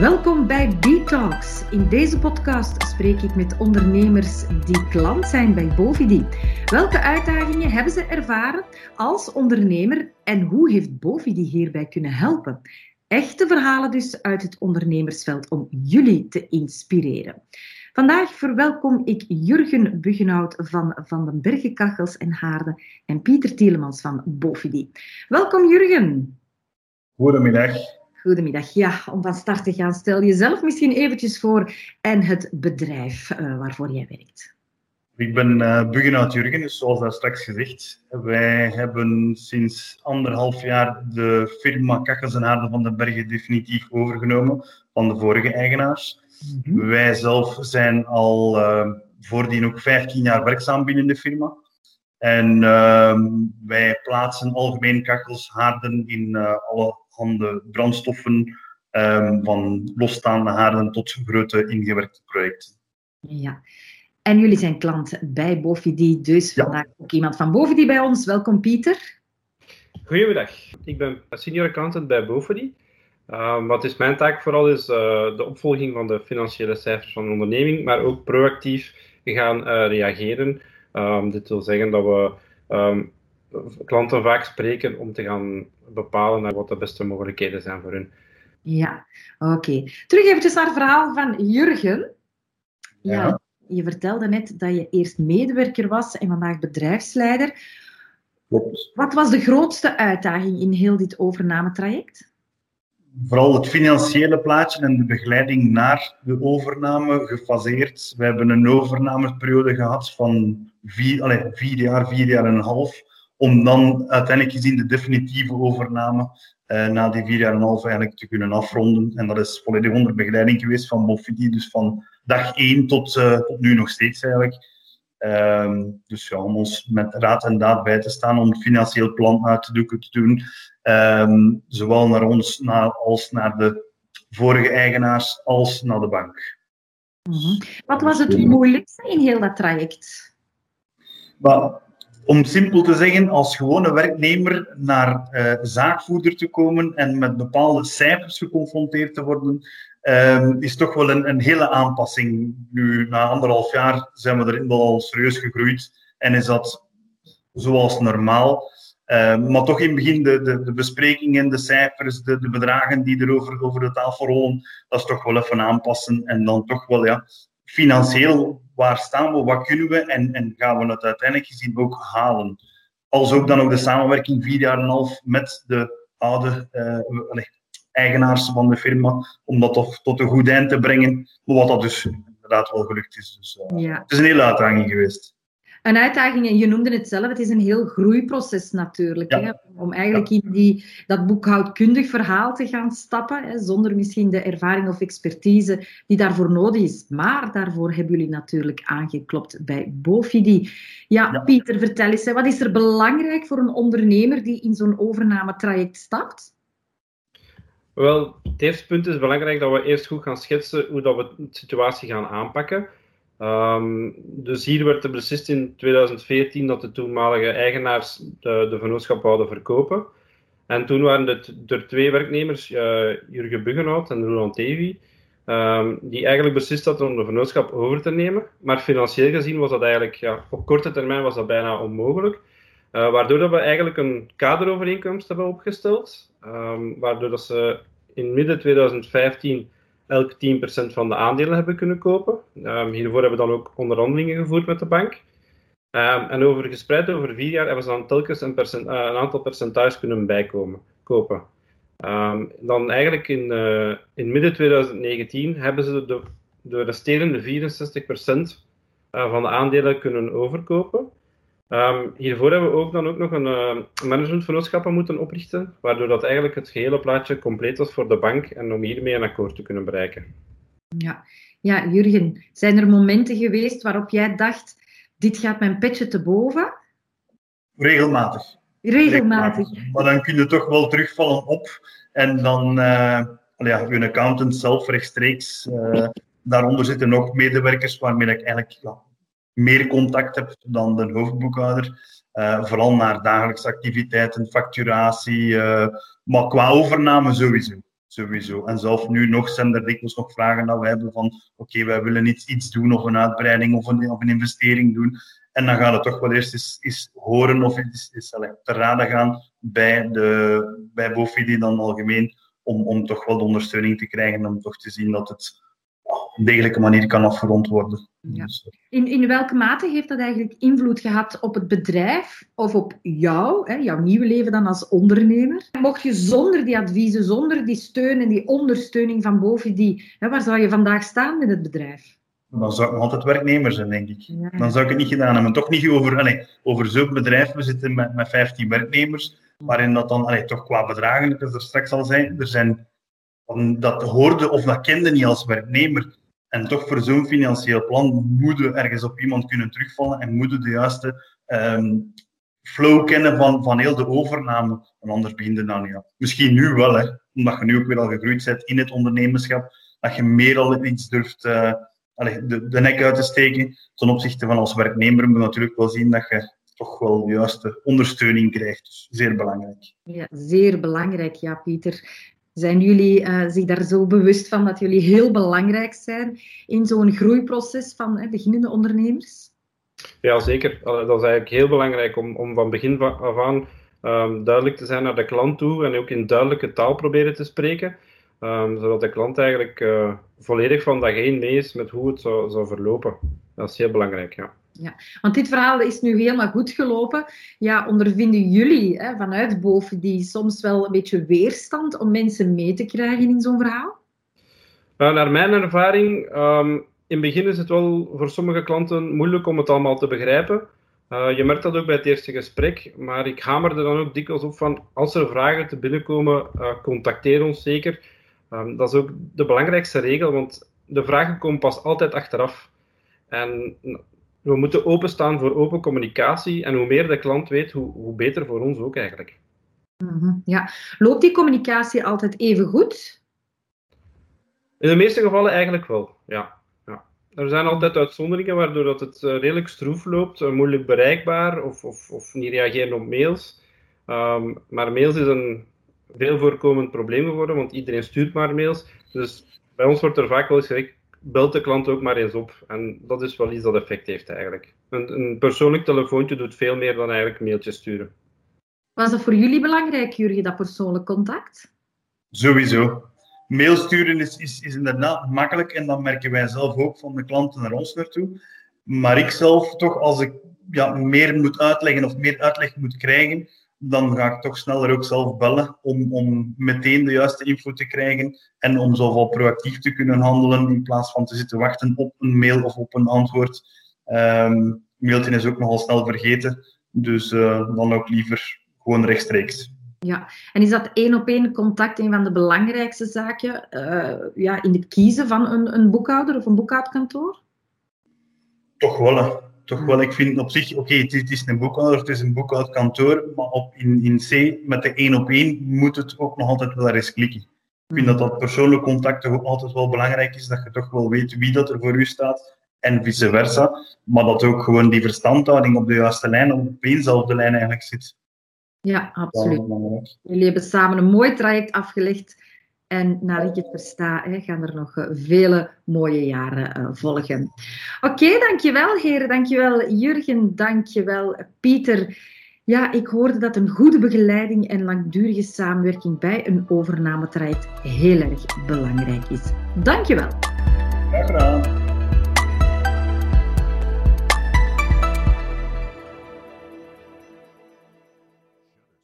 Welkom bij B-Talks. In deze podcast spreek ik met ondernemers die klant zijn bij Bovidi. Welke uitdagingen hebben ze ervaren als ondernemer en hoe heeft Bovidi hierbij kunnen helpen? Echte verhalen dus uit het ondernemersveld om jullie te inspireren. Vandaag verwelkom ik Jurgen Buggenhout van Van den Bergen Kachels en Haarden en Pieter Tielemans van Bovidi. Welkom Jurgen. Goedemiddag. Goedemiddag. Ja, om van start te gaan, stel jezelf misschien eventjes voor en het bedrijf uh, waarvoor jij werkt. Ik ben uh, Buggenhout Jurgen, dus zoals daar straks gezegd. Wij hebben sinds anderhalf jaar de firma Kachels en Haarden van den Bergen definitief overgenomen van de vorige eigenaars. Mm Wij zelf zijn al uh, voordien ook 15 jaar werkzaam binnen de firma. En uh, wij plaatsen algemeen kachels, haarden in uh, alle handen brandstoffen, um, van losstaande haarden tot grote ingewerkte projecten. Ja, en jullie zijn klant bij Bovidi, dus ja. vandaag ook iemand van Bovidi bij ons. Welkom Pieter. Goedemiddag, ik ben senior accountant bij Bovidi. Uh, wat is mijn taak vooral is uh, de opvolging van de financiële cijfers van de onderneming, maar ook proactief gaan uh, reageren. Um, dit wil zeggen dat we um, klanten vaak spreken om te gaan bepalen wat de beste mogelijkheden zijn voor hun. Ja, oké. Okay. Terug eventjes naar het verhaal van Jurgen. Ja. ja. Je vertelde net dat je eerst medewerker was en vandaag bedrijfsleider. Klopt. Wat was de grootste uitdaging in heel dit overnametraject? vooral het financiële plaatje en de begeleiding naar de overname gefaseerd. We hebben een overnameperiode gehad van vier, allez, vier jaar, vier jaar en een half, om dan uiteindelijk gezien de definitieve overname eh, na die vier jaar en een half eigenlijk te kunnen afronden. En dat is volledig onder begeleiding geweest van Bofidi, dus van dag één tot, uh, tot nu nog steeds eigenlijk. Um, dus ja, om ons met raad en daad bij te staan om het financieel plan uit te doen, um, zowel naar ons naar, als naar de vorige eigenaars, als naar de bank. Mm -hmm. Wat was het moeilijkste in heel dat traject? Maar, om simpel te zeggen, als gewone werknemer naar uh, zaakvoerder te komen en met bepaalde cijfers geconfronteerd te worden, um, is toch wel een, een, hele aanpassing. Nu, na anderhalf jaar zijn we erin al serieus gegroeid en is dat zoals normaal. Uh, maar toch in het begin de, de, besprekingen, de cijfers, de, de, bedragen die er over, over de tafel rollen, dat is toch wel even aanpassen. En dan toch wel, ja, financieel, waar staan we, wat kunnen we en, en gaan we het uiteindelijk gezien ook halen. Als ook dan ook de samenwerking vier jaar en een half met de oude, uh, eigenaars van de firma, om dat toch tot een goed eind te brengen. Wat dat dus inderdaad wel gelukt is. Dus, uh, ja. Het is een hele uitdaging geweest. Een uitdaging, je noemde het zelf, het is een heel groeiproces natuurlijk. Ja. Hè? Om eigenlijk in die, dat boekhoudkundig verhaal te gaan stappen, hè? zonder misschien de ervaring of expertise die daarvoor nodig is. Maar daarvoor hebben jullie natuurlijk aangeklopt bij Bofidi. Ja, ja. Pieter, vertel eens, hè, wat is er belangrijk voor een ondernemer die in zo'n overnametraject stapt? Wel, het eerste punt is belangrijk dat we eerst goed gaan schetsen hoe dat we de situatie gaan aanpakken. Um, dus hier werd er beslist in 2014 dat de toenmalige eigenaars de, de vennootschap verkopen. En toen waren het er twee werknemers, uh, Jurgen Buggenhout en Roland Tevy, um, die eigenlijk beslist hadden om de vennootschap over te nemen. Maar financieel gezien was dat eigenlijk, ja, op korte termijn was dat bijna onmogelijk. Uh, waardoor dat we eigenlijk een kaderovereenkomst hebben opgesteld, um, waardoor dat ze in midden 2015 elk 10% van de aandelen hebben kunnen kopen. Um, hiervoor hebben we dan ook onderhandelingen gevoerd met de bank. Um, en over gespreid over vier jaar hebben ze dan telkens een, uh, een aantal percentages kunnen bijkomen, kopen. Um, dan eigenlijk in, uh, in midden 2019 hebben ze de, de resterende 64% uh, van de aandelen kunnen overkopen. Um, hiervoor hebben we ook dan ook nog een uh, managementvernootschappen moeten oprichten, waardoor dat eigenlijk het gehele plaatje compleet was voor de bank en om hiermee een akkoord te kunnen bereiken. Ja. ja, Jurgen, zijn er momenten geweest waarop jij dacht, dit gaat mijn petje te boven? Regelmatig. Regelmatig. Maar dan kun je toch wel terugvallen op en dan, uh, ja, je accountant zelf rechtstreeks, uh, daaronder zitten nog medewerkers waarmee ik eigenlijk ja, meer contact heb dan de hoofdboekhouder. Uh, vooral naar dagelijkse activiteiten, facturatie, uh, maar qua overname sowieso. Sowieso. En zelf nu nog zijn er dikwijls nog vragen dat we hebben van oké, wij willen iets, iets doen of een uitbreiding of een, of een investering doen. En dan gaat het toch wel eerst eens, eens horen of eens, eens te raden gaan bij, de, bij BOFID dan algemeen, om, om toch wel de ondersteuning te krijgen, om toch te zien dat het een degelijke manier kan afgerond worden. Ja. Dus, In, in welke mate heeft dat eigenlijk invloed gehad op het bedrijf of op jou, hè, jouw nieuwe leven dan als ondernemer? Mocht je zonder die adviezen, zonder die steun en die ondersteuning van boven die, hè, waar zou je vandaag staan met het bedrijf? dan zou ik nog altijd werknemer zijn, denk ik. Ja. Dan zou ik het niet gedaan hebben. Toch niet over, allee, over zo'n bedrijf. We zitten met, met 15 werknemers, waarin dat dan toch qua bedragen, dat er straks al zijn, er zijn dat hoorde of dat kende niet als werknemer. En toch voor zo'n financieel plan moeten ergens op iemand kunnen terugvallen en moeten de juiste ehm, flow kennen van, van heel de overname. En anders begint het dan ja. Misschien nu wel, hè, omdat je nu ook weer al gegroeid bent in het ondernemerschap, dat je meer al iets durft eh, de, de nek uit te steken. Ten opzichte van als werknemer moet je natuurlijk wel zien dat je toch wel de juiste ondersteuning krijgt. Dus zeer belangrijk. Ja, zeer belangrijk, ja, Pieter. Zijn jullie eh, zich daar zo bewust van dat jullie heel belangrijk zijn in zo'n groeiproces van beginnende ondernemers? Ja, zeker. Allee, Dat is eigenlijk heel belangrijk om, om van begin af aan ehm, duidelijk te zijn naar de klant toe en ook in duidelijke taal proberen te spreken. ehm, zodat de klant eigenlijk eh, volledig van dag één mee is met hoe het zou, zou verlopen. Dat is heel belangrijk, ja. Want dit verhaal is nu helemaal goed gelopen. Ja, ondervinden jullie hè, vanuit boven die soms wel een beetje weerstand om mensen mee te krijgen in zo'n verhaal? Nou, naar mijn ervaring, ehm, in het begin is het wel voor sommige klanten moeilijk om het allemaal te begrijpen. Eh, je merkt dat ook bij het eerste gesprek, maar ik hamer er dan ook dikwijls op van als er vragen te binnenkomen, eh, contacteer ons zeker. Ehm, dat is ook de belangrijkste regel, want de vragen komen pas altijd achteraf. En we moeten openstaan voor open communicatie en hoe meer de klant weet, hoe, hoe beter voor ons ook eigenlijk. Mhm, Ja. Loopt die communicatie altijd even goed? In de meeste gevallen eigenlijk wel, ja. ja. Er zijn altijd uitzonderingen waardoor dat het eh, redelijk stroef loopt, eh, moeilijk bereikbaar of, of, of niet reageren op mails. Ehm, maar mails is een veel voorkomend probleem geworden, want iedereen stuurt maar mails. Dus bij ons wordt er vaak wel eens gezegd, belt de klant ook maar eens op. En dat is wel iets dat effect heeft eigenlijk. Een, een persoonlijk telefoontje doet veel meer dan eigenlijk mailtjes sturen. Was dat voor jullie belangrijk, Jurgen, dat persoonlijk contact? Sowieso. Mail sturen is, is, is inderdaad makkelijk en dat merken wij zelf ook van de klanten naar ons naartoe. Maar ik zelf toch, als ik ja, meer moet uitleggen of meer uitleg moet krijgen, dan ga ik toch sneller ook zelf bellen om, om meteen de juiste info te krijgen en om zoveel proactief te kunnen handelen in plaats van te zitten wachten op een mail of op een antwoord. Ehm mailtje is ook nogal snel vergeten, dus eh, dan ook liever gewoon rechtstreeks. Ja, en is dat één op één contact een van de belangrijkste zaken eh, ja, in het kiezen van een, een boekhouder of een boekhoudkantoor? Toch wel, hè. Toch wel. Ik vind op zich, oké, het, is- het is een boekhouder, het is een boekhoudkantoor, maar op, in, in C, met de één op één, moet het ook nog altijd wel eens klikken. Ik vind dat dat persoonlijk contact toch ook altijd wel belangrijk is, dat je toch wel weet wie dat er voor u staat en vice versa, maar dat ook gewoon die verstandhouding op de juiste lijn, op éénzelfde lijn eigenlijk zit. Ja, absoluut. Jullie hebben samen een mooi traject afgelegd. En naar ik het versta, gaan er nog eh, vele mooie jaren eh, volgen. Oké, dankjewel heren. Dankjewel Jurgen. Dankjewel Pieter. Ja, ik hoorde dat een goede begeleiding en langdurige samenwerking bij een overnametraject heel erg belangrijk is. Dankjewel. Graag.